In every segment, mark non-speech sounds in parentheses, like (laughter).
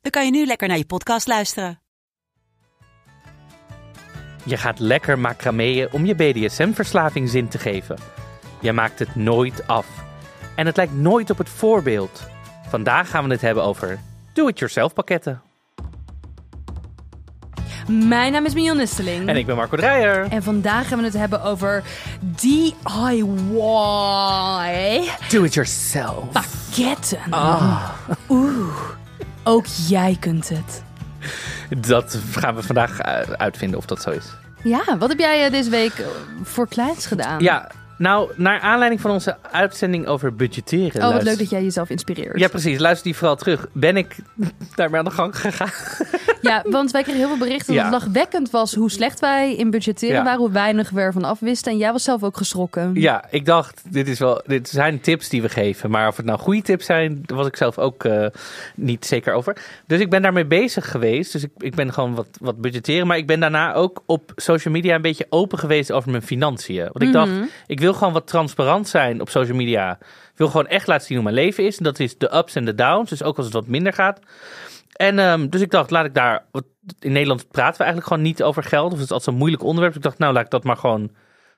dan kan je nu lekker naar je podcast luisteren. Je gaat lekker macrameeën om je BDSM-verslaving zin te geven. Je maakt het nooit af. En het lijkt nooit op het voorbeeld. Vandaag gaan we het hebben over do-it-yourself pakketten. Mijn naam is Mion Nisteling. En ik ben Marco Dreyer. En vandaag gaan we het hebben over DIY Do-it-yourself. pakketten. Ah. Oeh, ook jij kunt het. Dat gaan we vandaag eh, uitvinden of dat zo is. Ja, wat heb jij eh, deze week eh, voor kleins gedaan? Ja, nou, naar aanleiding van onze uitzending over budgetteren. Oh, wat luister- leuk dat jij jezelf inspireert. Ja, precies. Luister die vooral terug. Ben ik (laughs) daarmee aan de gang gegaan? (laughs) Ja, want wij kregen heel veel berichten dat Ja. het lachwekkend was hoe slecht wij in budgetteren Ja. waren, hoe weinig we ervan afwisten. En jij was zelf ook geschrokken. Ja, ik dacht, dit, is wel, dit zijn tips die we geven. Maar of het nou goede tips zijn, daar was ik zelf ook eh, niet zeker over. Dus ik ben daarmee bezig geweest. Dus ik, ik ben gewoon wat, wat budgetteren. Maar ik ben daarna ook op social media een beetje open geweest over mijn financiën. Want ik dacht, ik wil gewoon wat transparant zijn op social media. Ik wil gewoon echt laten zien hoe mijn leven is. En dat is de ups en de downs. Dus ook als het wat minder gaat. En ehm, dus ik dacht, laat ik daar. In Nederland praten we eigenlijk gewoon niet over geld. Of het is altijd zo'n moeilijk onderwerp. Dus ik dacht, nou, laat ik dat maar gewoon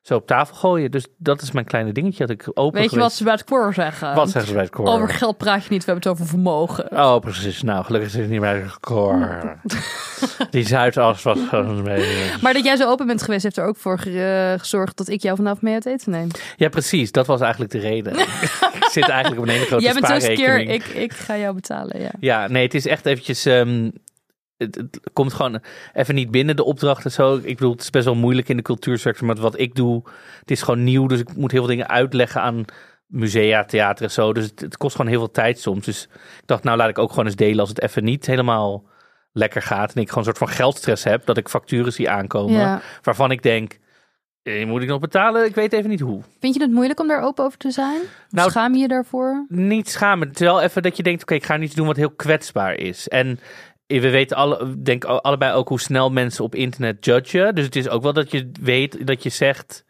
zo op tafel gooien. Dus dat is mijn kleine dingetje dat ik open Weet je wat ze bij het koor zeggen? Wat zeggen ze bij het koor? Over geld praat je niet, we hebben het over vermogen. Oh, precies. Nou, gelukkig is het niet bij het koor. (laughs) Die Zuidas was gewoon beetje... Maar dat jij zo open bent geweest, heeft er ook voor ge- gezorgd dat ik jou vanavond mee uit eten neem. Ja, precies. Dat was eigenlijk de reden. (laughs) ik zit eigenlijk op een hele grote jij bent zo keer, spaarrekening. ik, ik ga jou betalen, ja. Ja, nee, het is echt eventjes... ehm, het, het komt gewoon even niet binnen de opdracht en zo. Ik bedoel, het is best wel moeilijk in de cultuursector. Maar wat ik doe, het is gewoon nieuw. Dus ik moet heel veel dingen uitleggen aan musea, theater en zo. Dus het, het kost gewoon heel veel tijd soms. Dus ik dacht, nou laat ik ook gewoon eens delen als het even niet helemaal lekker gaat. En ik gewoon een soort van geldstress heb. Dat ik facturen zie aankomen. Ja. Waarvan ik denk, eh, moet ik nog betalen? Ik weet even niet hoe. Vind je het moeilijk om daar open over te zijn? Nou, Schaam je je daarvoor? niet schamen. Het is wel even dat je denkt, oké, ik ga iets doen wat heel kwetsbaar is. En we weten alle, denk allebei ook hoe snel mensen op internet judgen. Dus het is ook wel dat je weet dat je zegt,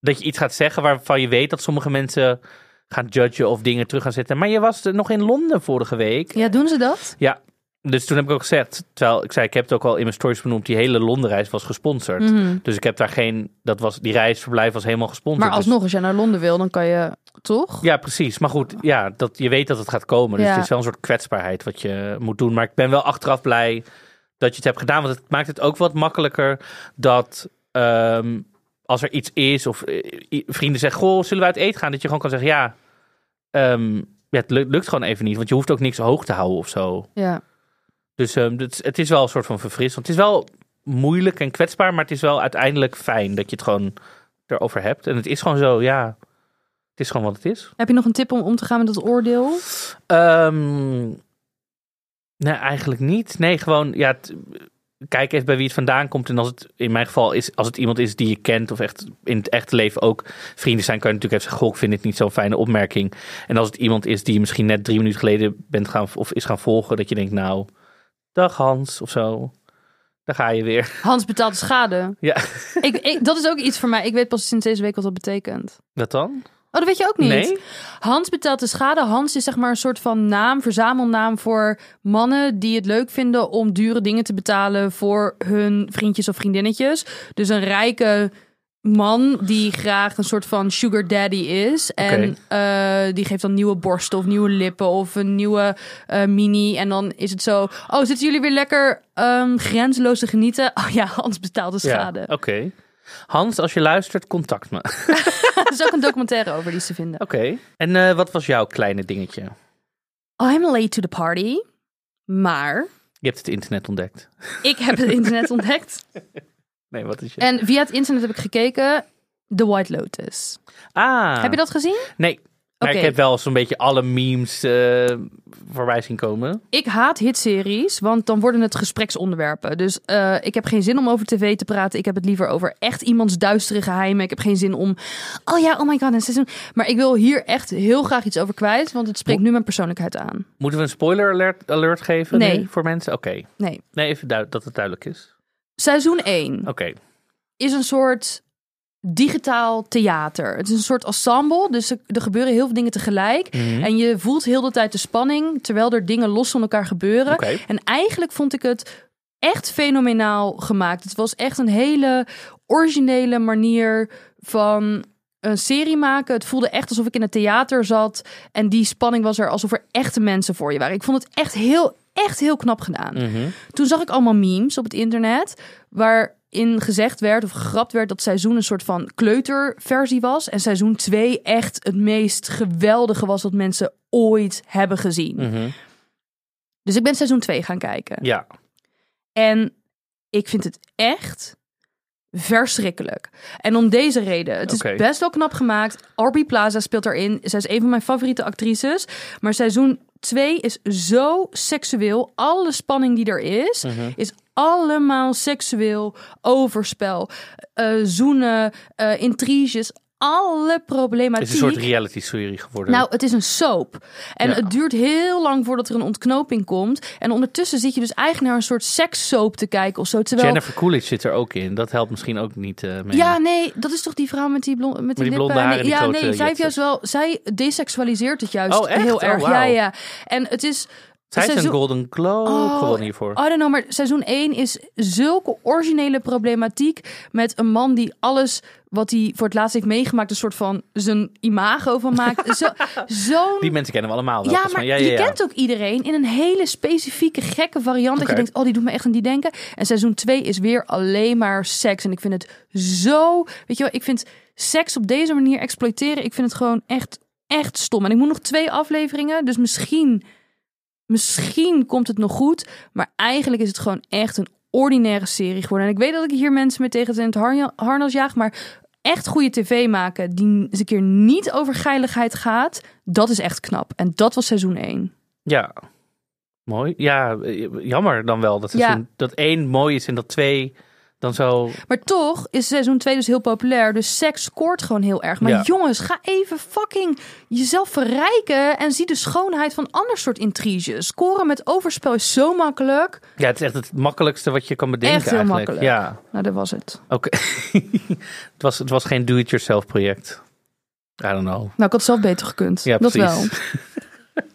dat je iets gaat zeggen waarvan je weet dat sommige mensen gaan judgen of dingen terug gaan zetten. Maar je was nog in Londen vorige week. Ja, doen ze dat? Ja. Dus toen heb ik ook gezegd, terwijl ik zei, ik heb het ook al in mijn stories benoemd, die hele Londen-reis was gesponsord. Mhm. Dus ik heb daar geen, dat was, die reisverblijf was helemaal gesponsord. Maar Dus- alsnog, als jij naar Londen wil, dan kan je toch? ja, precies. Maar goed, ja, dat, je weet dat het gaat komen. Dus Ja. het is wel een soort kwetsbaarheid wat je moet doen. Maar ik ben wel achteraf blij dat je het hebt gedaan. Want het maakt het ook wat makkelijker dat ehm, als er iets is of eh, vrienden zeggen... Goh, zullen we uit eten gaan? Dat je gewoon kan zeggen, ja, ehm, ja het lukt, lukt gewoon even niet. Want je hoeft ook niks hoog te houden of zo. Ja. Dus ehm, het, het is wel een soort van verfrissend. Het is wel moeilijk en kwetsbaar, maar het is wel uiteindelijk fijn dat je het gewoon erover hebt. En het is gewoon zo, ja, het is gewoon wat het is. Heb je nog een tip om om te gaan met dat oordeel? Ehm, nee, eigenlijk niet. Nee, gewoon, ja, kijk even bij wie het vandaan komt. En als het in mijn geval is, als het iemand is die je kent of echt in het echte leven ook vrienden zijn, kan je natuurlijk even zeggen, goh, ik vind dit niet zo'n fijne opmerking. En als het iemand is die je misschien net drie minuten geleden bent gaan of is gaan volgen, dat je denkt, nou, dag Hans of zo. Daar ga je weer. Hans betaalt de schade. Ja, ik, ik, dat is ook iets voor mij. Ik weet pas sinds deze week wat dat betekent. wat dan? Oh, dat weet je ook niet. Nee? Hans betaalt de schade. Hans is zeg maar een soort van naam, verzamelnaam voor mannen die het leuk vinden om dure dingen te betalen voor hun vriendjes of vriendinnetjes. Dus een rijke man die graag een soort van sugar daddy is. En eh, die geeft dan nieuwe borsten of nieuwe lippen of een nieuwe eh, mini. En dan is het zo, oh, zitten jullie weer lekker ehm grenzeloos te genieten? (laughs) Oh ja, Hans betaalt de schade. Ja, oké. Hans, als je luistert, contact me. (laughs) Er is ook een documentaire over die is te vinden. Oké. En eh, wat was jouw kleine dingetje? I'm late to the party. Maar Je hebt het internet ontdekt. ik heb het internet (laughs) ontdekt. Nee, wat is je? En via het internet heb ik gekeken. The White Lotus. ah. Heb je dat gezien? Nee, Maar ik heb wel zo'n beetje alle memes eh, voorbij zien komen. Ik haat hitseries, want dan worden het gespreksonderwerpen. Dus eh, ik heb geen zin om over tv te praten. Ik heb het liever over echt iemands duistere geheimen. Ik heb geen zin om, oh ja, oh my god, een seizoen. Maar ik wil hier echt heel graag iets over kwijt, want het spreekt nu mijn persoonlijkheid aan. Moeten we een spoiler alert, alert geven Nee. voor mensen? Oké. Nee. Nee, even dat het duidelijk is. Seizoen 1 Oké. is een soort digitaal theater. Het is een soort ensemble, dus er, er gebeuren heel veel dingen tegelijk. Mhm. En je voelt heel de tijd de spanning, terwijl er dingen los van elkaar gebeuren. Oké. En eigenlijk vond ik het echt fenomenaal gemaakt. Het was echt een hele originele manier van een serie maken. Het voelde echt alsof ik in het theater zat. En die spanning was er alsof er echte mensen voor je waren. Ik vond het echt heel, echt heel knap gedaan. Mhm. Toen zag ik allemaal memes op het internet. Waarin gezegd werd of gegrapt werd dat seizoen een soort van kleuterversie was. En seizoen 2 echt het meest geweldige was dat mensen ooit hebben gezien. Mhm. Dus ik ben seizoen 2 gaan kijken. Ja. En ik vind het echt verschrikkelijk. En om deze reden. Het is best wel knap gemaakt. Aubrey Plaza speelt daarin. Zij is een van mijn favoriete actrices. Maar seizoen 2 is zo seksueel. Alle spanning die er is, Mhm. is allemaal seksueel. Overspel, eh, zoenen, eh, intriges. Alle Het problematiek. is een soort reality-serie geworden. Nou, het is een soap. En Ja. het duurt heel lang voordat er een ontknoping komt. En ondertussen zit je dus eigenlijk naar een soort sekssoap te kijken of zo. Terwijl... Jennifer Coolidge zit er ook in. Dat helpt misschien ook niet eh, mee. Ja, nee, dat is toch die vrouw met die, blond, met die, die blonde lippen? haren en Nee, die ja, nee, zij heeft juist wel... Zij deseksualiseert het juist Oh, echt? heel Oh, erg. Ja, ja. En het is... Zij heeft een Golden Globe Oh, gewonnen hiervoor. I don't know, maar seizoen 1 is zulke originele problematiek met een man die alles wat hij voor het laatst heeft meegemaakt, een soort van zijn imago van maakt. Zo, (laughs) zo'n Die mensen kennen we allemaal wel. ja, maar ja, ja, je kent ook iedereen in een hele specifieke, gekke variant. Dat je denkt, oh, die doet me echt aan die denken. En seizoen 2 is weer alleen maar seks. En ik vind het zo... Weet je wel, ik vind seks op deze manier exploiteren... Ik vind het gewoon echt, echt stom. En ik moet nog twee afleveringen. Dus misschien, misschien komt het nog goed. Maar eigenlijk is het gewoon echt een ordinaire serie geworden. En ik weet dat ik hier mensen mee tegen het in het harna- harnas jaag. Maar echt goede tv maken die eens een keer niet over geiligheid gaat, dat is echt knap. En dat was seizoen 1. Ja. Mooi. Ja, eh, jammer dan wel dat, Ja. seizoen, dat één mooi is en dat twee dan zo... Maar toch is seizoen 2 dus heel populair. Dus seks scoort gewoon heel erg. Maar Ja. jongens, ga even fucking jezelf verrijken en zie de schoonheid van ander soort intriges. Scoren met overspel is zo makkelijk. Ja, het is echt het makkelijkste wat je kan bedenken Echt heel eigenlijk. makkelijk. Ja, Nou, dat was het. oké. (laughs) het, was, het was geen do-it-yourself project. I don't know. Nou, ik had zelf beter gekund. Ja, dat wel. precies.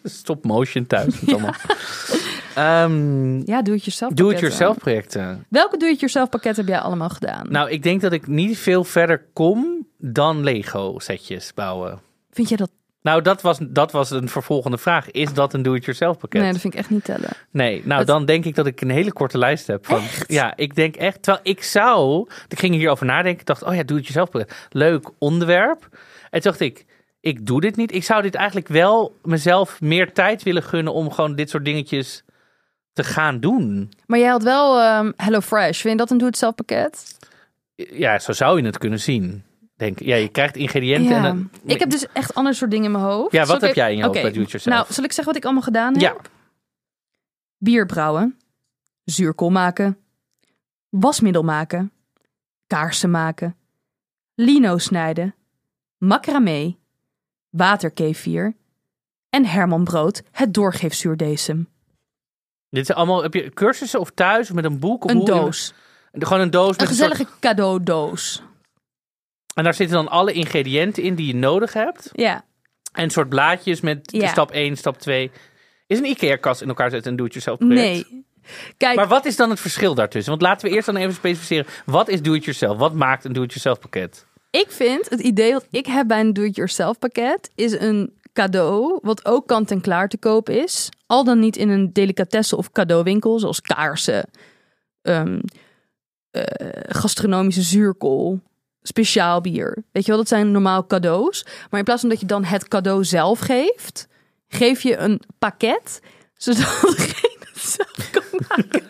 (laughs) Stop motion thuis. allemaal. (laughs) Ehm, Ja, doe het jezelf. Do-it-yourself projecten. Welke doe het jezelf pakket heb jij allemaal gedaan? Nou, ik denk dat ik niet veel verder kom dan Lego setjes bouwen. Vind jij dat? Nou, dat was, dat was een vervolgende vraag. Is dat een do-it-yourself pakket? Nee, dat vind ik echt niet tellen. Nee, nou dan denk ik dat ik een hele korte lijst heb. Van, Ja, ik denk echt. Terwijl ik zou. Ik ging hierover nadenken. Ik dacht, oh ja, doe het jezelf. Leuk onderwerp. En toen dacht ik, ik doe dit niet. Ik zou dit eigenlijk wel mezelf meer tijd willen gunnen om gewoon dit soort dingetjes te gaan doen. Maar jij had wel ehm Hello Fresh. Vind je dat een doe-het-zelf pakket? Ja, zo zou je het kunnen zien. Denk, ja, je krijgt ingrediënten. En dan, Ik heb dus echt ander soort dingen in mijn hoofd. Ja, wat Zal heb jij in je hoofd Oké, bij Do? Nou, zal ik zeggen wat ik allemaal gedaan heb? Ja. Bier brouwen. Zuurkool maken. Wasmiddel maken. Kaarsen maken. Lino snijden. Macramé. Waterkefir. En Herman Brood, het doorgeefzuurdesem. Dit zijn allemaal, heb je cursussen of thuis of met een boek? Of Een hoe- doos. Gewoon een doos. Een met gezellige soort- cadeaudoos. en daar zitten dan alle ingrediënten in die je nodig hebt. Ja. En een soort blaadjes met Ja. stap 1, stap 2. Is een IKEA-kast in elkaar zetten en do-it-yourself project? Nee. Kijk, Maar wat is dan het verschil daartussen? Want laten we eerst dan even specificeren. Wat is do-it-yourself? Wat maakt een do-it-yourself pakket? Ik vind het idee wat ik heb bij een do-it-yourself pakket is een cadeau wat ook kant-en-klaar te koop is. Al dan niet in een delicatessen of cadeauwinkel zoals kaarsen, ehm, eh, gastronomische zuurkool, speciaal bier. Weet je wel, dat zijn normaal cadeaus. Maar in plaats van dat je dan het cadeau zelf geeft, geef je een pakket zodat (laughs) degene het zelf kan maken.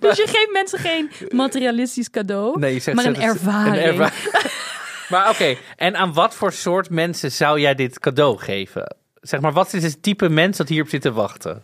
Dus je geeft mensen geen materialistisch cadeau, Nee, je zegt maar een ervaring. (laughs) Maar oké, en aan wat voor soort mensen zou jij dit cadeau geven? Zeg maar, wat is het type mens dat hierop zit te wachten?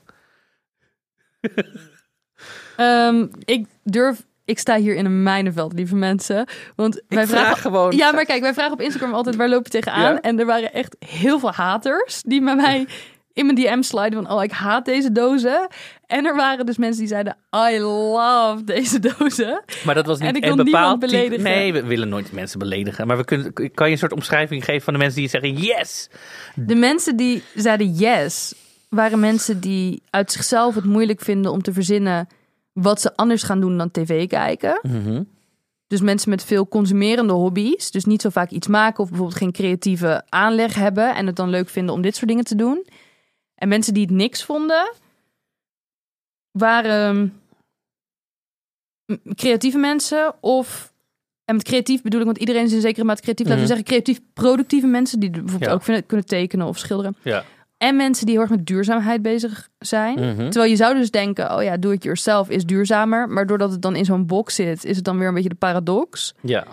Ehm, ik durf... Ik sta hier in een mijnenveld, lieve mensen. Want wij vragen gewoon- Ja, maar kijk, wij vragen op Instagram altijd waar loop je tegenaan? Ja. En er waren echt heel veel haters die met mij in mijn DM sliden van... Oh, ik haat deze dozen. En er waren dus mensen die zeiden... I love deze dozen. Maar dat was niet En ik een bepaald niemand type- beledigen. Nee, we willen nooit mensen beledigen. Maar we kunnen, kan je een soort omschrijving geven van de mensen die zeggen yes? De mensen die zeiden yes, waren mensen die uit zichzelf het moeilijk vinden om te verzinnen wat ze anders gaan doen dan tv kijken. Mhm. Dus mensen met veel consumerende hobby's, dus niet zo vaak iets maken of bijvoorbeeld geen creatieve aanleg hebben en het dan leuk vinden om dit soort dingen te doen. En mensen die het niks vonden, waren mm, creatieve mensen of en met creatief bedoel ik, want iedereen is in zekere mate creatief. Laten we Mhm. zeggen creatief productieve mensen die bijvoorbeeld Ja. ook vinden, kunnen tekenen of schilderen. Ja. En mensen die heel erg met duurzaamheid bezig zijn. Mhm. Terwijl je zou dus denken, oh ja, do it yourself is duurzamer. Maar doordat het dan in zo'n box zit, is het dan weer een beetje de paradox. ja.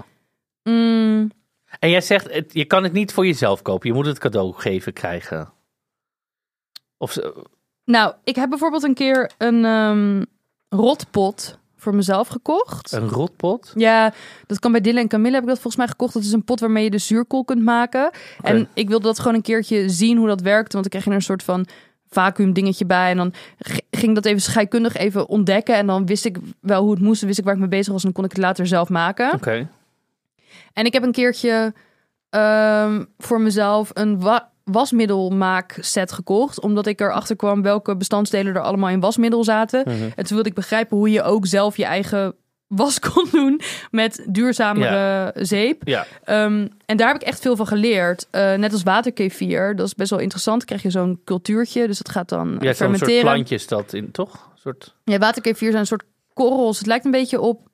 Mm, En jij zegt, het- je kan het niet voor jezelf kopen. Je moet het cadeau geven krijgen. Of zo- nou, ik heb bijvoorbeeld een keer een ehm, rotpot voor mezelf gekocht. een rotpot. Ja, dat kan bij Dylan en Camille heb ik dat volgens mij gekocht. Dat is een pot waarmee je de zuurkool kunt maken. En ik wilde dat gewoon een keertje zien hoe dat werkte. Want krijg je er een soort van vacuüm dingetje bij. En dan ging ik dat even scheikundig even ontdekken. En dan wist ik wel hoe het moest. en Wist ik waar ik mee bezig was. En dan kon ik het later zelf maken. Oké. En ik heb een keertje ehm, voor mezelf een wa wasmiddelmaakset gekocht. Omdat ik erachter kwam welke bestandsdelen er allemaal in wasmiddel zaten. Mhm. En toen wilde ik begrijpen hoe je ook zelf je eigen was (laughs) kon doen met duurzamere zeep. Ja. Ehm, en daar heb ik echt veel van geleerd. Eh, net als waterkefier, dat is best wel interessant. Dan krijg je zo'n cultuurtje, dus dat gaat dan Ja, zo'n soort fermenteren. plantje is dat in, toch? Een soort... Ja, waterkefier zijn een soort korrels. Het lijkt een beetje op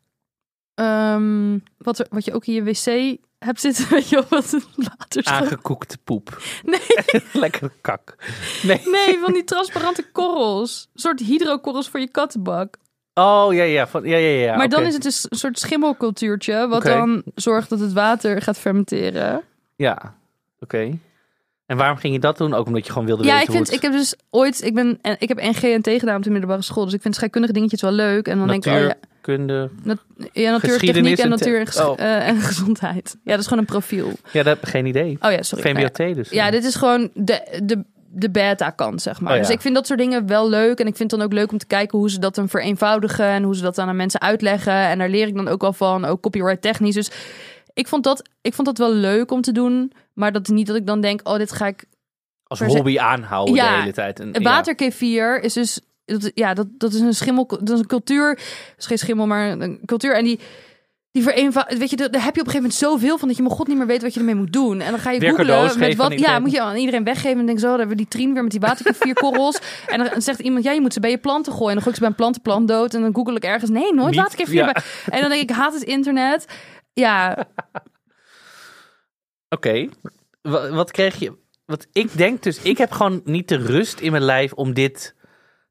ehm, wat, er, wat je ook in je wc hebt zitten. Weet je wel, wat het water Aangekoekte poep. Nee, (laughs) Lekker kak. Nee. nee, van die transparante korrels. Een soort hydrokorrels voor je kattenbak. Oh, ja, ja. Van, ja, ja, ja. maar dan is het dus een soort schimmelcultuurtje... wat dan zorgt dat het water gaat fermenteren. Ja, oké. En waarom ging je dat doen? Ook omdat je gewoon wilde Ja, weten ik vind, ik heb dus ooit, ik ben, en ik heb NG&T gedaan op de middelbare school, dus ik vind scheikundige dingetjes wel leuk. En dan denk ik, oh ja, natuurkunde... ja natuurtechniek en en natuur en, oh. (laughs) eh, en gezondheid. Ja, dat is gewoon een profiel. Ja, dat heb ik geen idee. Oh ja, sorry. Nou ja. VMBOT dus. Ja, dit is gewoon de, de, de beta-kant, zeg maar. Oh ja. Dus ik vind dat soort dingen wel leuk. En ik vind het dan ook leuk om te kijken hoe ze dat dan vereenvoudigen. En hoe ze dat dan aan mensen uitleggen. En daar leer ik dan ook wel van, ook copyright technisch. Dus ik vond dat, ik vond dat wel leuk om te doen. Maar dat is niet dat ik dan denk, oh, dit ga ik... Als hobby aanhouden Ja, de hele tijd. En, Een waterkefier is dus... Dat, ja, dat, dat is een schimmel... Dat is een cultuur. Het is geen schimmel, maar een cultuur. En die... Die vereenvoudigt, weet je, daar heb je op een gegeven moment zoveel van dat je maar god niet meer weet wat je ermee moet doen. En dan ga je Weer googlen met wat, ja, moet je aan iedereen weggeven en denk zo, dan hebben we die trien weer met die waterkefierkorrels. en dan zegt iemand, ja, je moet ze bij je planten gooien. En dan gooi ik ze bij een plantenplant dood. En dan google ik ergens, nee, nooit waterkefir. ja. bij- En dan denk ik, ik haat het internet. Ja, Oké. Wa- Wat kreeg je... Wat ik denk dus, ik heb gewoon niet de rust in mijn lijf om dit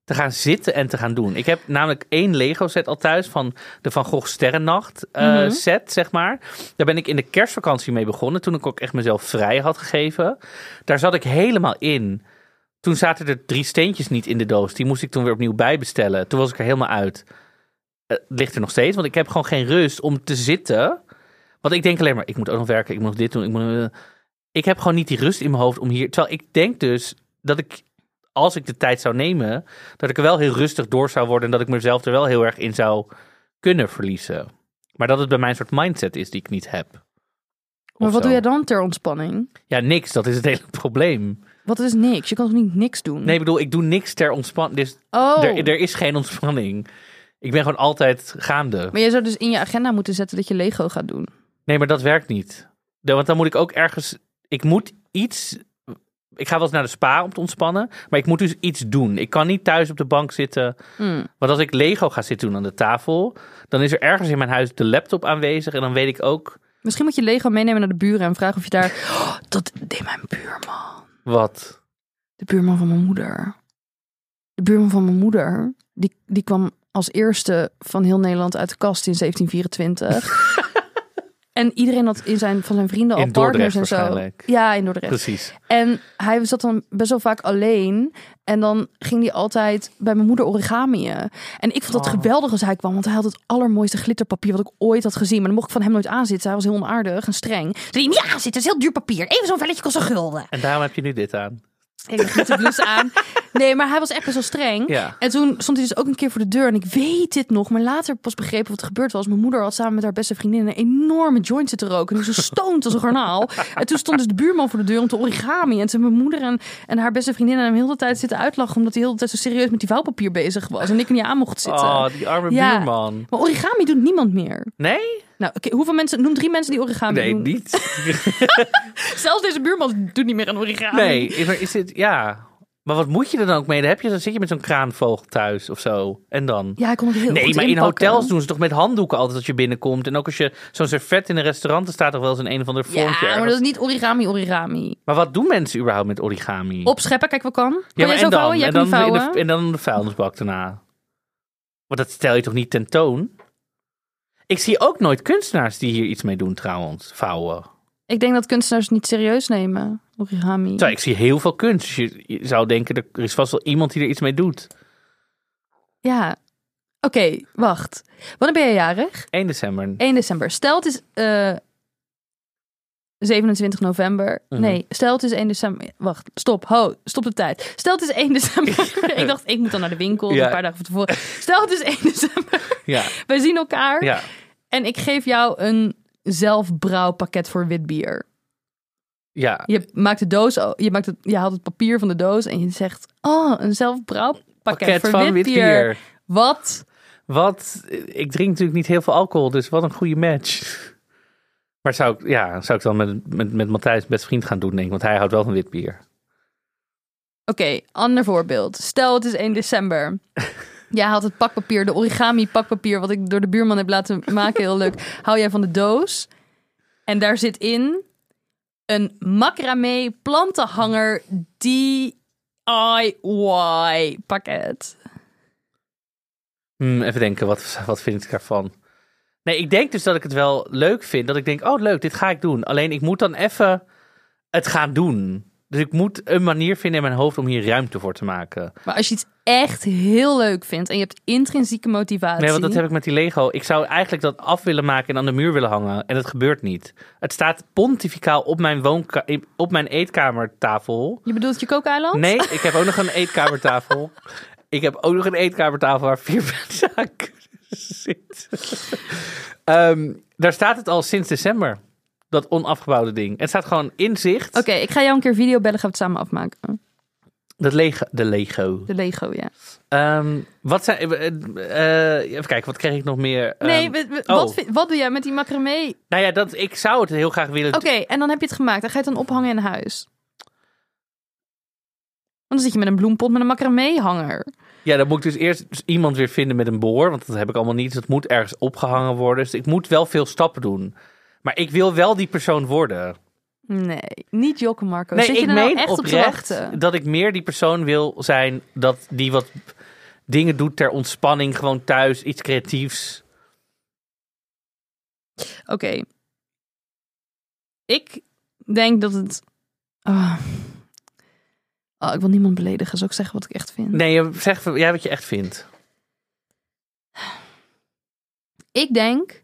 te gaan zitten en te gaan doen. Ik heb namelijk één Lego set al thuis van de Van Gogh Sterrennacht eh, Mhm. set, zeg maar. Daar ben ik in de kerstvakantie mee begonnen, toen ik ook echt mezelf vrij had gegeven. Daar zat ik helemaal in. Toen zaten er drie steentjes niet in de doos. Die moest ik toen weer opnieuw bijbestellen. Toen was ik er helemaal uit. Eh, Het ligt er nog steeds, want ik heb gewoon geen rust om te zitten. Want ik denk alleen maar, ik moet ook nog werken, ik moet nog dit doen. Ik, moet, eh, ik heb gewoon niet die rust in mijn hoofd om hier... Terwijl ik denk dus dat ik, als ik de tijd zou nemen... dat ik er wel heel rustig door zou worden... en dat ik mezelf er wel heel erg in zou kunnen verliezen. Maar dat het bij mij een soort mindset is die ik niet heb. maar wat zo. doe jij dan ter ontspanning? Ja, niks. Dat is het (laughs) hele probleem. Wat is niks? Je kan toch niet niks doen? Nee, ik bedoel, ik doe niks ter ontspanning. Dus Oh, er, er is geen ontspanning. Ik ben gewoon altijd gaande. maar je zou dus in je agenda moeten zetten dat je Lego gaat doen. Nee, maar dat werkt niet. De- Want dan moet ik ook ergens. Ik moet iets. Ik ga wel eens naar de spa om te ontspannen. Maar ik moet dus iets doen. Ik kan niet thuis op de bank zitten. Hmm. Want als ik Lego ga zitten doen aan de tafel. dan is er ergens in mijn huis de laptop aanwezig. En dan weet ik ook. Misschien moet je Lego meenemen naar de buren en vragen of je daar... (gasps) Oh, dat deed mijn buurman. Wat? De buurman van mijn moeder. De buurman van mijn moeder, die, die kwam als eerste van heel Nederland uit de kast in (laughs) 1724. En iedereen had in zijn, van zijn vrienden al In partners en zo. Ja, in Dordrecht. Precies. En hij zat dan best wel vaak alleen. En dan ging hij altijd bij mijn moeder origamiën. En ik vond dat Oh. geweldig als hij kwam. Want hij had het allermooiste glitterpapier wat ik ooit had gezien. Maar dan mocht ik van hem nooit aanzitten. Hij was heel onaardig en streng. Toen hij, ja, zit, het is heel duur papier. Even zo'n velletje kost een gulden. En daarom heb je nu dit aan. Ik had glitterblus aan. Nee, maar hij was echt best wel streng. Ja. En toen stond hij dus ook een keer voor de deur. En ik weet dit nog, maar later pas begrepen wat er gebeurd was. Mijn moeder had samen met haar beste vriendin een enorme joint zitten roken. En zo stoned als een garnaal. En toen stond dus de buurman voor de deur om te origami. En toen mijn moeder en, en haar beste vriendin hem heel de tijd zitten uitlachen. Omdat hij heel de tijd zo serieus met die vouwpapier bezig was. En ik niet aan mocht zitten. Oh, die arme Ja. buurman. Maar origami doet niemand meer. Nee? Nou, oké, hoeveel mensen? Noem drie mensen die origami Nee, doen. niet. (laughs) Zelfs deze buurman doet niet meer aan origami. Nee, maar is het, ja. Maar wat moet je er dan ook mee? Dan, heb je, dan zit je met zo'n kraanvogel thuis of zo. En dan? Ja, ik kon het heel Nee, goed maar in hotels doen ze toch met handdoeken altijd als je binnenkomt. En ook als je zo'n servet in een restaurant, er staat toch wel eens een een of ander Ja, vormpje maar ergens. dat is niet origami, origami. Maar wat doen mensen überhaupt met origami? Opscheppen, kijk wat kan. Kan ja, maar en dan? en, dan de, en dan de vuilnisbak daarna. Want dat stel je toch niet tentoon? Ik zie ook nooit kunstenaars die hier iets mee doen trouwens. Vouwen. Ik denk dat kunstenaars niet serieus nemen. Origami. Terwijl ik zie heel veel kunst. Dus je, je zou denken, er is vast wel iemand die er iets mee doet. Ja. Oké, wacht. Wanneer ben je jarig? 1 december. 1 december. Stel het is eh 27 november. Mhm. Nee, stel het is 1 december. Wacht, stop. Ho, stop de tijd. Stel het is 1 december. (laughs) ik dacht, ik moet dan naar de winkel. Ja. Een paar dagen van tevoren. Stel het is 1 december. Ja, Wij zien elkaar. ja. En ik geef jou een zelfbrouwpakket voor wit bier. ja. Je maakt de doos, je, maakt het, je haalt het papier van de doos en je zegt: Oh, een zelfbrouwpakket Pakket voor van wit bier. Wat? Wat? Ik drink natuurlijk niet heel veel alcohol, dus wat een goede match. Maar zou ik, ja, zou ik dan met, met, met Matthijs best vriend gaan doen, denk ik. Want hij houdt wel van wit bier. Oké, ander voorbeeld. Stel het is 1 december. (laughs) Jij haalt het pakpapier, de origami pakpapier, wat ik door de buurman heb laten maken, heel leuk. Hou jij van de doos. En daar zit in een macramé plantenhanger DIY pakket. Hmm, even denken, wat, wat vind ik daarvan? Nee, ik denk dus dat ik het wel leuk vind. Dat ik denk, oh leuk, dit ga ik doen. Alleen ik moet dan even het gaan doen. Dus ik moet een manier vinden in mijn hoofd om hier ruimte voor te maken. Maar als je iets echt heel leuk vindt en je hebt intrinsieke motivatie. Nee, want dat heb ik met die Lego. Ik zou eigenlijk dat af willen maken en aan de muur willen hangen. En dat gebeurt niet. Het staat pontificaal op mijn, woonka op mijn eetkamertafel. Je bedoelt je kookeiland? Nee, ik heb ook nog een eetkamertafel. (laughs) ik heb ook nog een eetkamertafel waar vier mensen aan zitten. Ehm, daar staat het al sinds december. Dat onafgebouwde ding. Het staat gewoon in zicht. Oké, ik ga jou een keer video bellen, gaan we het samen afmaken. Dat Lego, de Lego. De Lego, ja. Ehm, wat zijn... eh, eh, even kijken, wat kreeg ik nog meer? nee, Ehm, we- we- oh. wat, wat doe jij met die macramé? Nou ja, dat, ik zou het heel graag willen... Oké, en dan heb je het gemaakt. Dan ga je het dan ophangen in huis. Want dan zit je met een bloempot met een macramé-hanger. Ja, dan moet ik dus eerst iemand weer vinden met een boor. Want dat heb ik allemaal niet. Dus dat moet ergens opgehangen worden. Dus ik moet wel veel stappen doen. Maar ik wil wel die persoon worden. Nee, niet Jokke Marco. Nee, zit je ik er nou meen echt op te oprecht wachten? dat ik meer die persoon wil zijn. Dat die wat dingen doet ter ontspanning. Gewoon thuis, iets creatiefs. Oké. Ik denk dat het... Ah. Oh, ik wil niemand beledigen. Zal ik zeggen wat ik echt vind? Nee, je- zeg jij wat je echt vindt. Ik denk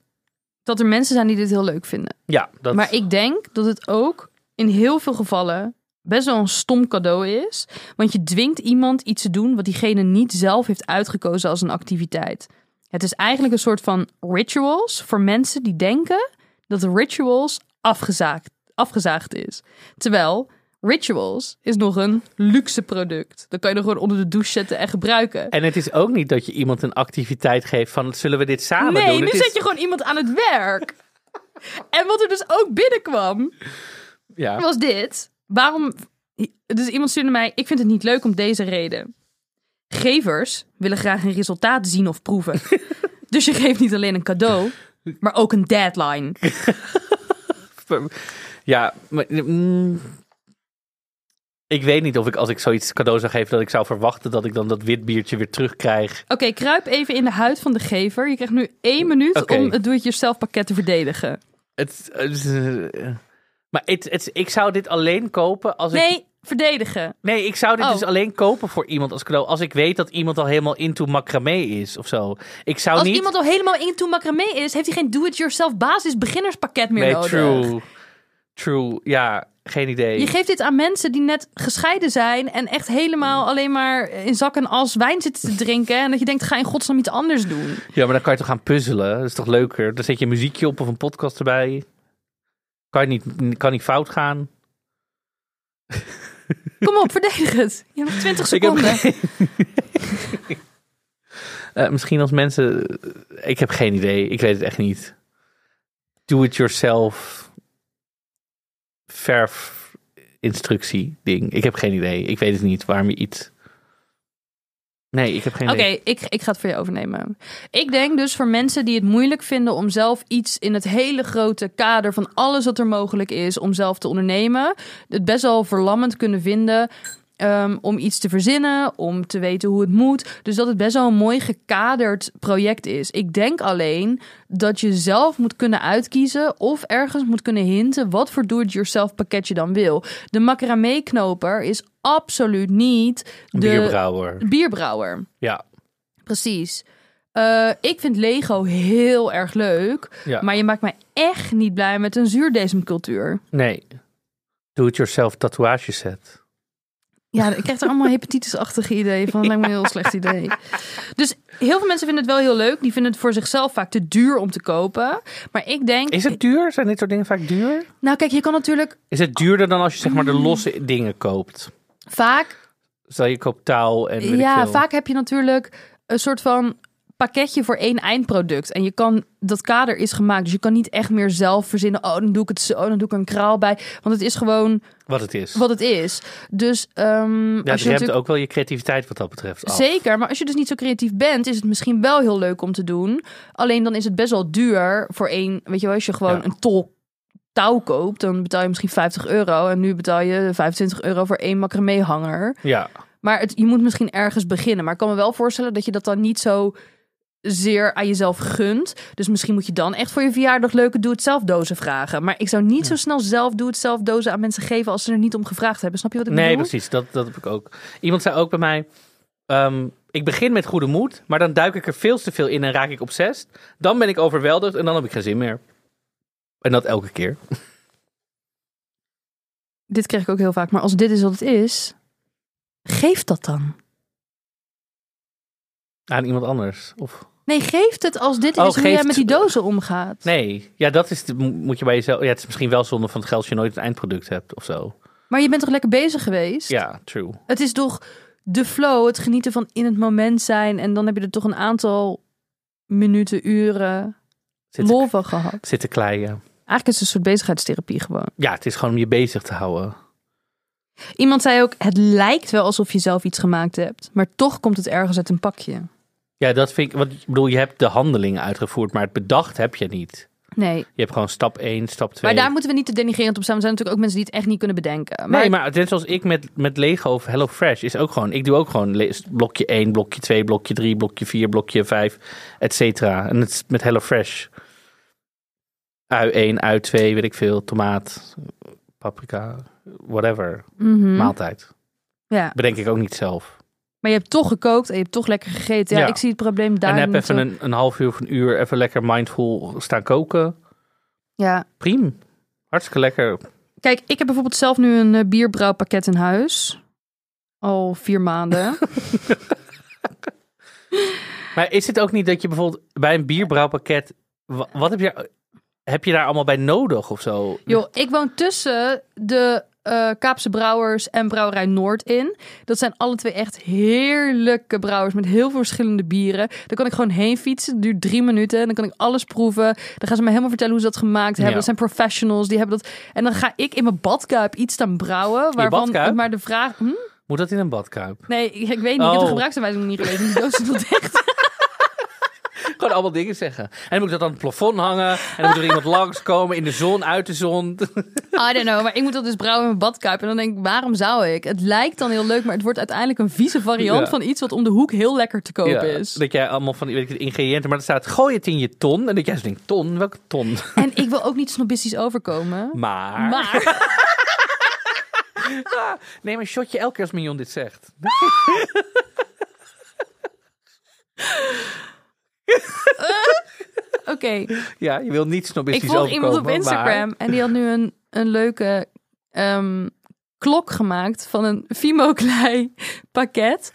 dat er mensen zijn die dit heel leuk vinden. Ja, dat... Maar ik denk dat het ook in heel veel gevallen best wel een stom cadeau is. Want je dwingt iemand iets te doen wat diegene niet zelf heeft uitgekozen als een activiteit. Het is eigenlijk een soort van rituals voor mensen die denken dat rituals afgezaagd, afgezaagd is. Terwijl rituals is nog een luxe product. Dan kan je er gewoon onder de douche zetten en gebruiken. En het is ook niet dat je iemand een activiteit geeft van... zullen we dit samen nee, doen? nu Het is- zet je gewoon iemand aan het werk. (laughs) en wat er dus ook binnenkwam, Ja. was dit. Waarom? Dus iemand stuurde mij: Ik vind het niet leuk om deze reden. Gevers willen graag een resultaat zien of proeven. (laughs) dus je geeft niet alleen een cadeau, maar ook een deadline. (laughs) Ja, maar, mm, ik weet niet of ik als ik zoiets cadeau zou geven dat ik zou verwachten dat ik dan dat wit biertje weer terugkrijg. Oké, kruip even in de huid van de gever. Je krijgt nu één minuut om het doe-it-yourself pakket te verdedigen. Het, eh, maar het, het, ik zou dit alleen kopen als ik... Nee, verdedigen. Nee, ik zou dit Oh. dus alleen kopen voor iemand als cadeau. Als ik weet dat iemand al helemaal into macramé is of zo. Ik zou Als niet... iemand al helemaal into macramé is, heeft hij geen do-it-yourself basis beginnerspakket meer nee, nodig. true. True. Ja, geen idee. Je geeft dit aan mensen die net gescheiden zijn en echt helemaal alleen maar in zak en as wijn zitten te drinken. En dat je denkt, ga in godsnaam iets anders doen. Ja, maar dan kan je toch gaan puzzelen. Dat is toch leuker? Dan zet je een muziekje op of een podcast erbij. Kan, je niet, kan niet fout gaan. (laughs) Kom op, verdedig het. Je hebt nog 20 Ik heb seconden. (laughs) Eh, misschien als mensen... Ik heb geen idee. Ik weet het echt niet. Do-it-yourself verf instructie ding. Ik heb geen idee. Ik weet het niet waarom je iets... Nee, ik heb geen Oké, idee. ik, ik ga het voor je overnemen. Ik denk dus voor mensen die het moeilijk vinden om zelf iets in het hele grote kader van alles wat er mogelijk is om zelf te ondernemen, het best wel verlammend kunnen vinden. Ehm, om iets te verzinnen, om te weten hoe het moet. Dus dat het best wel een mooi gekaderd project is. Ik denk alleen dat je zelf moet kunnen uitkiezen of ergens moet kunnen hinten wat voor do-it-yourself pakket je dan wil. De macramé knoper is absoluut niet de Bierbrouwer. bierbrouwer. Ja. Precies. Eh, ik vind Lego heel erg leuk. ja. Maar je maakt mij echt niet blij met een zuurdesemcultuur. Nee. Do-it-yourself tatoeageset. Ja, ik krijg er allemaal hepatitisachtige ideeën van. Dat lijkt me een heel slecht idee. Dus heel veel mensen vinden het wel heel leuk. Die vinden het voor zichzelf vaak te duur om te kopen. Maar ik denk... Is het duur? Zijn dit soort dingen vaak duur? Nou kijk, je kan natuurlijk Is het duurder dan als je zeg maar de losse dingen koopt? vaak... Stel je koopt touw en Ja, vaak heb je natuurlijk een soort van pakketje voor één eindproduct. En je kan, dat kader is gemaakt. Dus je kan niet echt meer zelf verzinnen. Oh, dan doe ik het zo, dan doe ik een kraal bij. Want het is gewoon Wat het is. wat het is. Dus ehm ja, dus je je hebt ook wel je creativiteit wat dat betreft af. Zeker, maar als je dus niet zo creatief bent, is het misschien wel heel leuk om te doen. Alleen dan is het best wel duur voor één. Weet je wel, als je gewoon Ja. een tol touw koopt, dan betaal je misschien 50 euro. En nu betaal je 25 euro voor één macramé-hanger. Ja. Maar het, je moet misschien ergens beginnen. Maar ik kan me wel voorstellen dat je dat dan niet zo zeer aan jezelf gunt. Dus misschien moet je dan echt voor je verjaardag leuke doe-het-zelf dozen vragen. Maar ik zou niet zo snel zelf doe-het-zelf dozen aan mensen geven als ze er niet om gevraagd hebben. Snap je wat ik Nee, bedoel? precies. Dat, dat heb ik ook. Iemand zei ook bij mij... ehm, ik begin met goede moed, maar dan duik ik er veel te veel in en raak ik obsessief. Dan ben ik overweldigd en dan heb ik geen zin meer. En dat elke keer. (laughs) Dit krijg ik ook heel vaak. Maar als dit is wat het is, geef dat dan. Aan iemand anders. Of... Nee, geef het als dit is Oh, hoe geef jij met die het- dozen omgaat. Nee, ja, dat is de- moet je bij jezelf. Ja, het is misschien wel zonde van het geld als je nooit een eindproduct hebt of zo. Maar je bent toch lekker bezig geweest? Ja, true. Het is toch de flow, het genieten van in het moment zijn. En dan heb je er toch een aantal minuten, uren Zitten, lol van gehad. zitten kleien. Eigenlijk is het een soort bezigheidstherapie gewoon. Ja, het is gewoon om je bezig te houden. Iemand zei ook, het lijkt wel alsof je zelf iets gemaakt hebt. Maar toch komt het ergens uit een pakje. Ja, dat vind ik. Want ik bedoel, je hebt de handelingen uitgevoerd, maar het bedacht heb je niet. Nee, Je hebt gewoon stap 1, stap 2. maar daar moeten we niet te denigrerend op staan. Er zijn natuurlijk ook mensen die het echt niet kunnen bedenken. Maar Nee, maar net zoals ik met, met Lego of Hello Fresh is ook gewoon. Ik doe ook gewoon blokje 1, blokje 2, blokje 3, blokje 4, blokje 5, et cetera. En het is met Hello Fresh. Ui 1, ui 2, weet ik veel. Tomaat, paprika, whatever. Mhm. Maaltijd. ja. Bedenk ik ook niet zelf. Maar je hebt toch gekookt en je hebt toch lekker gegeten. Ja, Ja. ik zie het probleem daar en heb even een, een half uur of een uur even lekker mindful staan koken. Ja. Prima. Hartstikke lekker. Kijk, ik heb bijvoorbeeld zelf nu een eh, bierbrouwpakket in huis. Al vier maanden. (laughs) Maar is het ook niet dat je bijvoorbeeld bij een bierbrouwpakket... wa- Wat heb je, heb je daar allemaal bij nodig of zo? Joh, ik woon tussen de eh, Kaapse Brouwers en Brouwerij Noord in. Dat zijn alle twee echt heerlijke brouwers met heel veel verschillende bieren. Daar kan ik gewoon heen fietsen. Het duurt drie minuten. En dan kan ik alles proeven. Dan gaan ze me helemaal vertellen hoe ze dat gemaakt hebben. Ja. Dat zijn professionals. Die hebben dat. En dan ga ik in mijn badkuip iets staan brouwen. Waarvan maar de vraag. Hm? Moet dat in een badkuip? Nee, ik, ik weet niet. Ik heb de Oh. gebruiksaanwijzing nog niet gelezen. Die doos (laughs) dicht. Gewoon allemaal dingen zeggen. En dan moet ik dat aan het plafond hangen. En dan moet er iemand (laughs) langskomen in de zon, uit de zon. I don't know, maar ik moet dat dus brouwen in mijn badkuip. En dan denk ik, waarom zou ik? Het lijkt dan heel leuk, maar het wordt uiteindelijk een vieze variant Ja. van iets wat om de hoek heel lekker te kopen Ja, is. dat jij allemaal van weet ik, het, ingrediënten, maar er staat gooi het in je ton. En dat jij zo denkt, ton? Welke ton? En ik wil ook niet snobistisch overkomen. Maar. Maar (laughs) Neem een shotje elke keer als Mignon dit zegt. (laughs) (laughs) oké, Ja, je wil niet ik snobistisch volg iemand op overkomen, Instagram en die had nu een, een leuke ehm, klok gemaakt van een Fimo-klei pakket.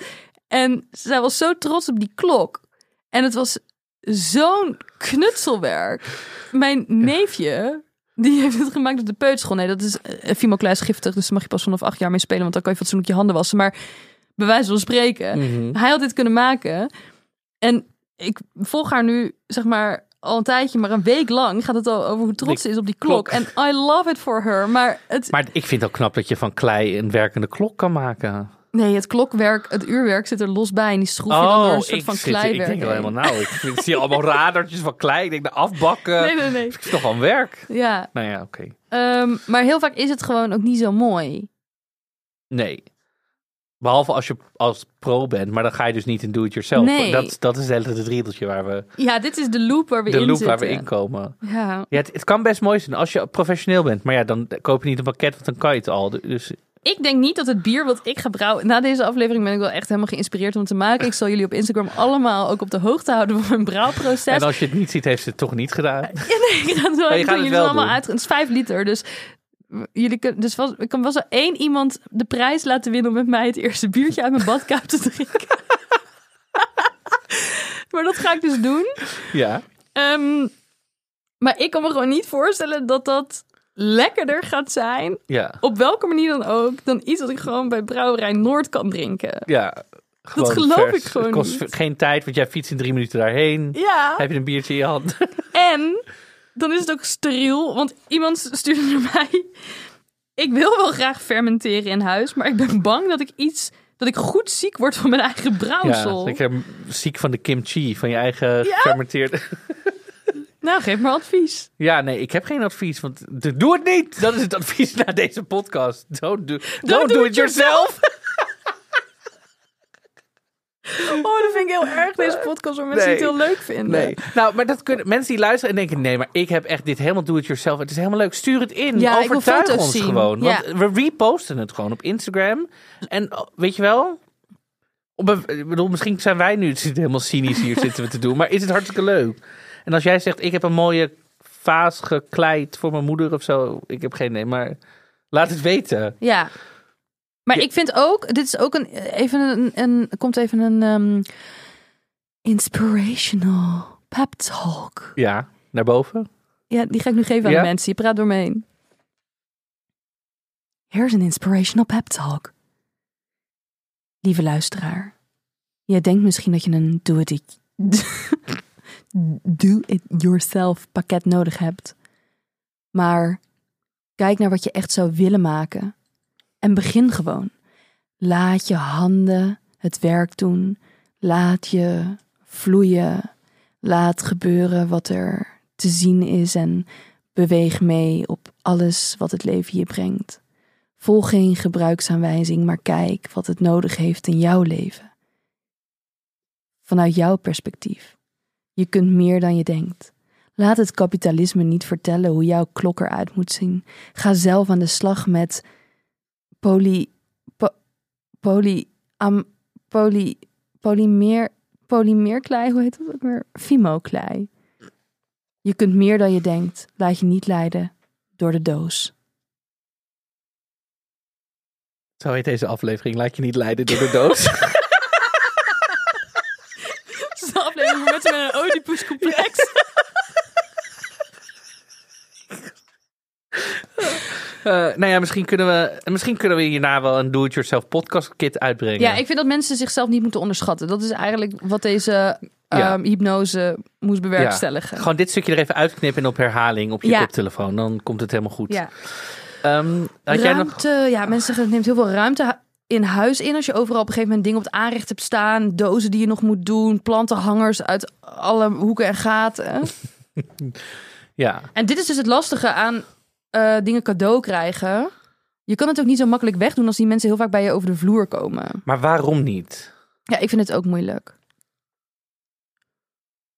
En zij was zo trots op die klok. En het was zo'n knutselwerk. Mijn neefje, die heeft het gemaakt op de peuterschool. Nee, dat is uh, Fimo-klei is giftig, dus daar mag je pas vanaf acht jaar mee spelen, want dan kan je fatsoenlijk je handen wassen. Maar bij wijze van spreken. Mhm. hij had dit kunnen maken. En ik volg haar nu, zeg maar, al een tijdje, maar een week lang gaat het al over hoe trots ze is op die klok. En I love it for her. Maar het, Maar ik vind het ook knap dat je van klei een werkende klok kan maken. nee, het klokwerk, het uurwerk zit er los bij. En die schroef je dan door een soort Oh, ik, van zit, ik kleiwerk. denk wel helemaal (laughs) nou. Ik, ik zie allemaal radertjes van klei. Ik denk de afbakken. Nee, nee, nee. Ik vind toch wel werk. Ja, Nou ja, oké. ehm, maar heel vaak is het gewoon ook niet zo mooi. Nee. Behalve als je als pro bent, maar dan ga je dus niet in do-it-yourself. Nee. Dat, dat is het hele riedeltje waar we, Ja, dit is de loop waar we de in loop zitten. waar we in komen. Ja. Ja, het, het kan best mooi zijn als je professioneel bent. Maar ja, dan koop je niet een pakket, want dan kan je het al. Dus Ik denk niet dat het bier wat ik ga brouwen... Na deze aflevering ben ik wel echt helemaal geïnspireerd om het te maken. Ik zal jullie op Instagram allemaal ook op de hoogte houden van mijn brouwproces. en als je het niet ziet, heeft ze het toch niet gedaan. (laughs) Ja, nee, ik ga het wel Oh, het wel allemaal uit. Het is vijf liter, dus jullie kunnen, dus was, ik kan wel zo één iemand de prijs laten winnen om met mij het eerste biertje uit mijn badkuip te drinken. (laughs) maar dat ga ik dus doen. Ja. Ehm, maar ik kan me gewoon niet voorstellen dat dat lekkerder gaat zijn, Ja. op welke manier dan ook, dan iets dat ik gewoon bij Brouwerij Noord kan drinken. Ja. Gewoon geloof vers. ik gewoon Het kost niet. geen tijd, want jij fietst in drie minuten daarheen. Ja. Heb je een biertje in je hand. En dan is het ook steriel, want iemand stuurde naar mij. Ik wil wel graag fermenteren in huis, maar ik ben bang dat ik iets dat ik goed ziek word van mijn eigen Ja, brouwsel. ik heb ziek van de kimchi, van je eigen gefermenteerde... (laughs) Nou, geef maar advies. Ja, nee, ik heb geen advies, want doe het niet. Dat is het advies na deze podcast. Don't do, don't do, it yourself. Oh, dat vind ik heel erg, deze podcast, waar mensen Nee. het heel leuk vinden. Nee. Nou, maar dat kunnen mensen die luisteren en denken: nee, maar ik heb echt dit helemaal do it yourself. Het is helemaal leuk. Stuur het in. Ja, Overtuig ons zien. gewoon. Ja. Want we reposten het gewoon op Instagram. En oh, weet je wel? Ik bedoel, misschien zijn wij nu helemaal cynisch hier zitten we te doen, maar is het hartstikke leuk. En als jij zegt: ik heb een mooie vaas gekleid voor mijn moeder of zo, ik heb geen idee, maar laat het weten. Ja. Maar Ja. ik vind ook, dit is ook een, even een, een komt even een ehm, inspirational pep talk. Ja, naar boven. Ja, die ga ik nu geven aan Ja? de mensen. Je praat door me heen. Here's an inspirational pep talk. Lieve luisteraar, jij denkt misschien dat je een do it, (laughs) do it yourself pakket nodig hebt. Maar kijk naar wat je echt zou willen maken en begin gewoon. Laat je handen het werk doen. Laat je vloeien. Laat gebeuren wat er te zien is en beweeg mee op alles wat het leven je brengt. Volg geen gebruiksaanwijzing, maar kijk wat het nodig heeft in jouw leven. Vanuit jouw perspectief. Je kunt meer dan je denkt. Laat het kapitalisme niet vertellen hoe jouw klok eruit moet zien. Ga zelf aan de slag met poly, po- poly, am, poly, polymeer, polymeerklei, hoe heet dat ook weer? Fimo-klei. Je kunt meer dan je denkt. Laat je niet leiden door de doos. Zo heet deze aflevering. Laat je niet leiden door de doos. (laughs) Het is een aflevering met een. Eh, nou ja, misschien kunnen, we, misschien kunnen we hierna wel een do-it-yourself podcast kit uitbrengen. Ja, ik vind dat mensen zichzelf niet moeten onderschatten. Dat is eigenlijk wat deze Ja. ehm, hypnose moest bewerkstelligen. Gewoon dit stukje er even uitknippen en op herhaling op je Ja. koptelefoon. Dan komt het helemaal goed. Ja. Enog... Ehm, jij nog... Ruimte, ja, mensen zeggen het neemt heel veel ruimte in huis in als je overal op een gegeven moment dingen op het aanrecht hebt staan, dozen die je nog moet doen, plantenhangers uit alle hoeken en gaten. (laughs) Ja, En dit is dus het lastige aan eh, dingen cadeau krijgen. Je kan het ook niet zo makkelijk wegdoen als die mensen heel vaak bij je over de vloer komen. maar waarom niet? Ja, ik vind het ook moeilijk.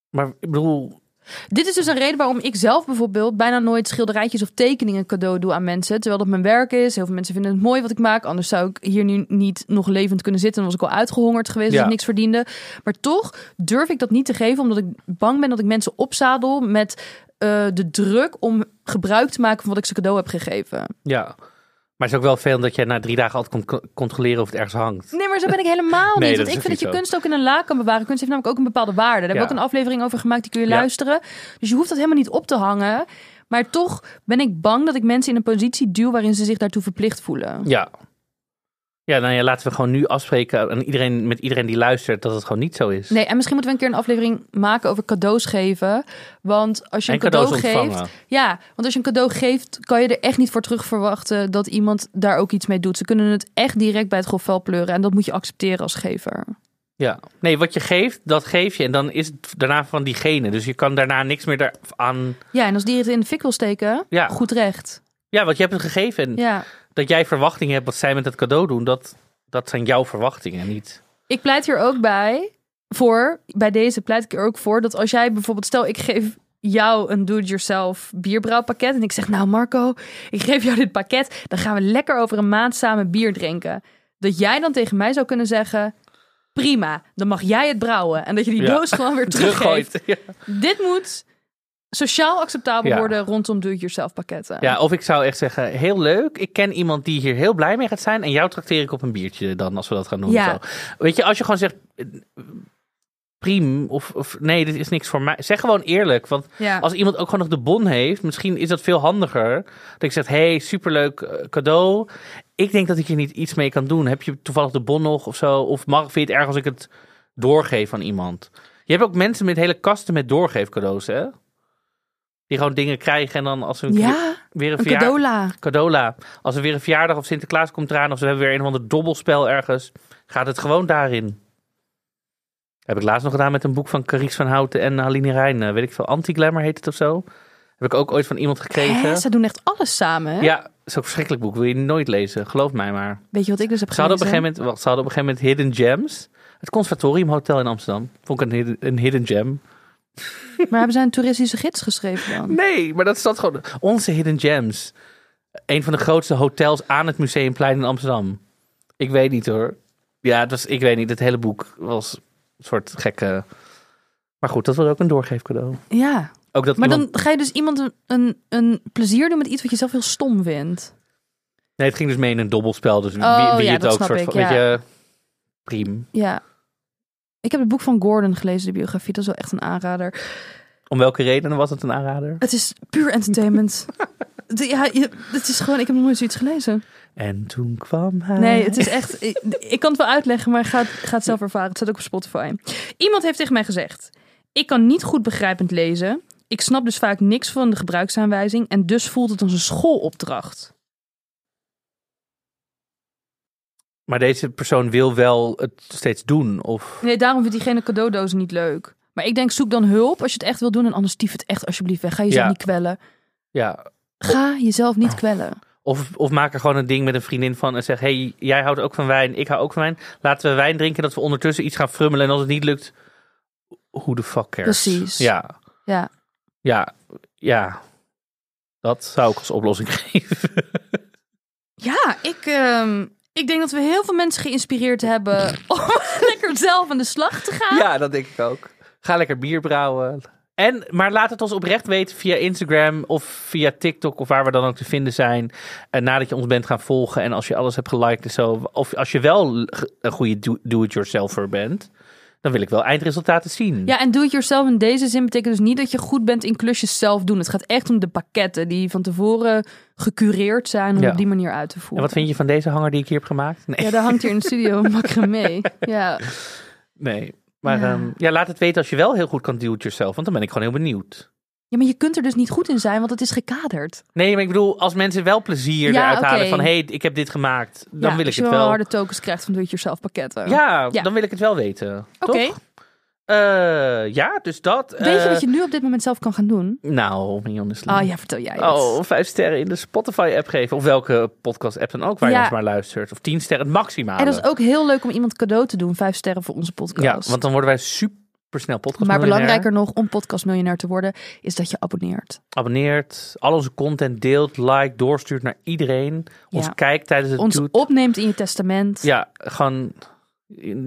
Maar ik bedoel, Dit is dus een reden waarom ik zelf bijvoorbeeld bijna nooit schilderijtjes of tekeningen cadeau doe aan mensen. Terwijl dat mijn werk is. Heel veel mensen vinden het mooi wat ik maak. Anders zou ik hier nu niet nog levend kunnen zitten. Dan was ik al uitgehongerd geweest als Ja. ik niks verdiende. Maar toch durf ik dat niet te geven. Omdat ik bang ben dat ik mensen opzadel met eh, de druk om gebruik te maken van wat ik ze cadeau heb gegeven. ja. Maar het is ook wel veel dat jij na drie dagen altijd komt co- controleren of het ergens hangt. Nee, maar zo ben ik helemaal (laughs) Nee, niet. Want ik vind dat je kunst ook in een la kan bewaren. Kunst heeft namelijk ook een bepaalde waarde. Daar hebben we Ja. ook een aflevering over gemaakt, die kun je Ja. luisteren. Dus je hoeft dat helemaal niet op te hangen. Maar toch ben ik bang dat ik mensen in een positie duw waarin ze zich daartoe verplicht voelen. Ja. Ja, nou ja, laten we gewoon nu afspreken aan iedereen, met iedereen die luistert dat het gewoon niet zo is. Nee, en misschien moeten we een keer een aflevering maken over cadeaus geven. Want als je en een cadeau geeft. Ja, want als je een cadeau geeft, kan je er echt niet voor terug verwachten dat iemand daar ook iets mee doet. Ze kunnen het echt direct bij het grofvel pleuren. En dat moet je accepteren als gever. Ja. Nee, wat je geeft, dat geef je. En dan is het daarna van diegene. Dus je kan daarna niks meer daar aan... Ja, en als die het in de fik wil steken, Ja. goed recht. Ja, want je hebt het gegeven. En Ja. Dat jij verwachtingen hebt wat zij met het cadeau doen, dat, dat zijn jouw verwachtingen, niet... Ik pleit hier ook bij voor, bij deze pleit ik er ook voor, dat als jij bijvoorbeeld, stel ik geef jou een do-it-yourself bierbrouwpakket en ik zeg, nou Marco, ik geef jou dit pakket, dan gaan we lekker over een maand samen bier drinken. Dat jij dan tegen mij zou kunnen zeggen, prima, dan mag jij het brouwen. En dat je die Ja. doos gewoon weer (laughs) teruggeeft. Teruggooit. Ja. Dit moet sociaal acceptabel Ja. worden rondom do-it-yourself pakketten. ja, of ik zou echt zeggen, heel leuk. Ik ken iemand die hier heel blij mee gaat zijn. En jou trakteer ik op een biertje dan, als we dat gaan doen. Ja. Zo. Weet je, als je gewoon zegt, priem, of, of nee, dit is niks voor mij. Zeg gewoon eerlijk, want Ja. als iemand ook gewoon nog de bon heeft, misschien is dat veel handiger. Dat ik zeg, hey, superleuk eh, cadeau. Ik denk dat ik hier niet iets mee kan doen. Heb je toevallig de bon nog of zo? Of mag, vind je het erg als ik het doorgeef aan iemand? Je hebt ook mensen met hele kasten met doorgeefcadeaus, hè? Die gewoon dingen krijgen en dan als ze ja, weer een, een cadeaula. Cadeaula. Als er weer een verjaardag of Sinterklaas komt eraan... of ze hebben weer een of ander dobbelspel ergens... gaat het gewoon daarin. Heb ik laatst nog gedaan met een boek van Carice van Houten en Aline Rijn. eh, weet ik veel, Anti-Glamour heet het of zo. Heb ik ook ooit van iemand gekregen. Hè, ze doen echt alles samen. Hè? Ja, een verschrikkelijk boek. Wil je nooit lezen, geloof mij maar. Weet je wat ik dus heb Ze hadden, op een gegeven moment, wacht, ze hadden op een gegeven moment Hidden Gems. Het Conservatoriumhotel in Amsterdam. Vond ik een hidden, een hidden gem. Maar hebben zij een toeristische gids geschreven dan? Nee, maar dat staat gewoon... Onze Hidden Gems. Een van de grootste hotels aan het Museumplein in Amsterdam. Ik weet niet hoor. Ja, het was, ik weet niet. Het hele boek was een soort gekke... Maar goed, dat was ook een doorgeefcadeau. Ja, Ook dat maar iemand... dan ga je dus iemand een, een, een plezier doen met iets wat je zelf heel stom vindt. Nee, het ging dus mee in een dobbelspel. Dus Oh, wie, wie ja, het ook soort ik, van... ja. Weet je... Priem. Ja. Ik heb het boek van Gordon gelezen, de biografie. Dat is wel echt een aanrader. Om welke redenen was het een aanrader? Het is puur entertainment. (laughs) Ja, het is gewoon, ik heb nog nooit zoiets gelezen. En toen kwam hij. Nee, het is echt. Ik, ik kan het wel uitleggen, maar ga het, ga het zelf ervaren. Het staat ook op Spotify. Iemand heeft tegen mij gezegd: Ik kan niet goed begrijpend lezen. Ik snap dus vaak niks van de gebruiksaanwijzing. En dus voelt het als een schoolopdracht. Maar deze persoon wil wel het steeds doen. Of... Nee, daarom vindt diegene cadeaudozen niet leuk. Maar ik denk, zoek dan hulp als je het echt wil doen. En anders stief het echt alsjeblieft weg. Ga jezelf Ja. niet kwellen. Ja. Ga jezelf niet kwellen. Of, of maak er gewoon een ding met een vriendin van en zeg: hey, jij houdt ook van wijn, ik hou ook van wijn. Laten we wijn drinken, dat we ondertussen iets gaan frummelen. En als het niet lukt, hoe de fuck cares? Precies. Ja, Ja. ja, ja. Dat zou ik als oplossing (laughs) geven. Ja, ik, ehm, ik denk dat we heel veel mensen geïnspireerd hebben (laughs) om lekker zelf aan de slag te gaan. ja, dat denk ik ook. Ga lekker bier brouwen. En, maar laat het ons oprecht weten via Instagram of via TikTok of waar we dan ook te vinden zijn. En nadat je ons bent gaan volgen en als je alles hebt geliked en zo. Of als je wel een goede do- do-it-yourselfer bent, dan wil ik wel eindresultaten zien. Ja, en doe het yourself in deze zin betekent dus niet dat je goed bent in klusjes zelf doen. Het gaat echt om de pakketten die van tevoren gecureerd zijn om Ja. op die manier uit te voeren. En wat vind je van deze hanger die ik hier heb gemaakt? Nee. Ja, daar hangt hier in de studio een (laughs) macramé. Ja. nee. Maar Ja. ja. ja, laat het weten als je wel heel goed kan do-it-yourself, want dan ben ik gewoon heel benieuwd. Ja, maar je kunt er dus niet goed in zijn, want het is gekaderd. Nee, maar ik bedoel, als mensen wel plezier Ja, eruit halen van... hé, hey, ik heb dit gemaakt, dan ja, wil ik als je het wel wel. harde tokens krijgt van do-it-yourself pakketten. Ja, Ja. dan wil ik het wel weten. Oké. Eh, ja, dus dat. Weet je Eh, wat je nu op dit moment zelf kan gaan doen? Nou, honestly. Ah ja, vertel jij het. Oh, vijf sterren in de Spotify-app geven. Of welke podcast-app dan ook waar je Ja. ons maar luistert. Of tien sterren, het maximale. En dat is ook heel leuk om iemand cadeau te doen. Vijf sterren voor onze Ja, podcast. want dan worden wij super podcast maar belangrijker nog om podcastmiljonair te worden, is dat je abonneert. Abonneert, al onze content deelt, like, doorstuurt naar iedereen. Ons Ja. kijkt tijdens het Ons doet. opneemt in je testament. Ja, gewoon...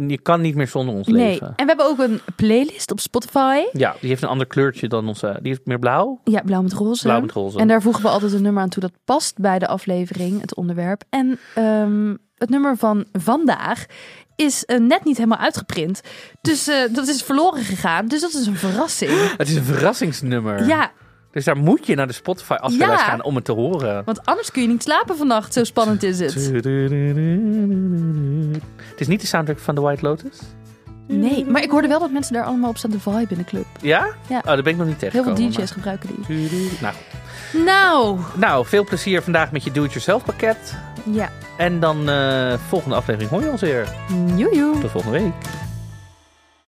Je kan niet meer zonder ons nee. leven. En we hebben ook een playlist op Spotify. Ja, die heeft een ander kleurtje dan onze... Die is meer blauw. Ja, blauw met roze. Blauw met roze. En daar voegen we altijd een nummer aan toe dat past bij de aflevering, het onderwerp. En ehm, het nummer van vandaag is eh, net niet helemaal uitgeprint. Dus eh, dat is verloren gegaan. Dus dat is een verrassing. Het is een verrassingsnummer. Ja, Dus daar moet je naar de Spotify afspeellijst Ja. gaan om het te horen. want anders kun je niet slapen vannacht. Zo spannend is het. Het is niet de soundtrack van The White Lotus? Nee, maar ik hoorde wel dat mensen daar allemaal op staan te vibe in de club. Ja? Ja. Oh, daar ben ik nog niet Heel tegengekomen. veel DJ's gebruiken die. Nou, Nou, nou, veel plezier vandaag met je do-it-yourself pakket. Ja. En dan eh volgende aflevering hoor je ons weer. Joejoe. Tot volgende week.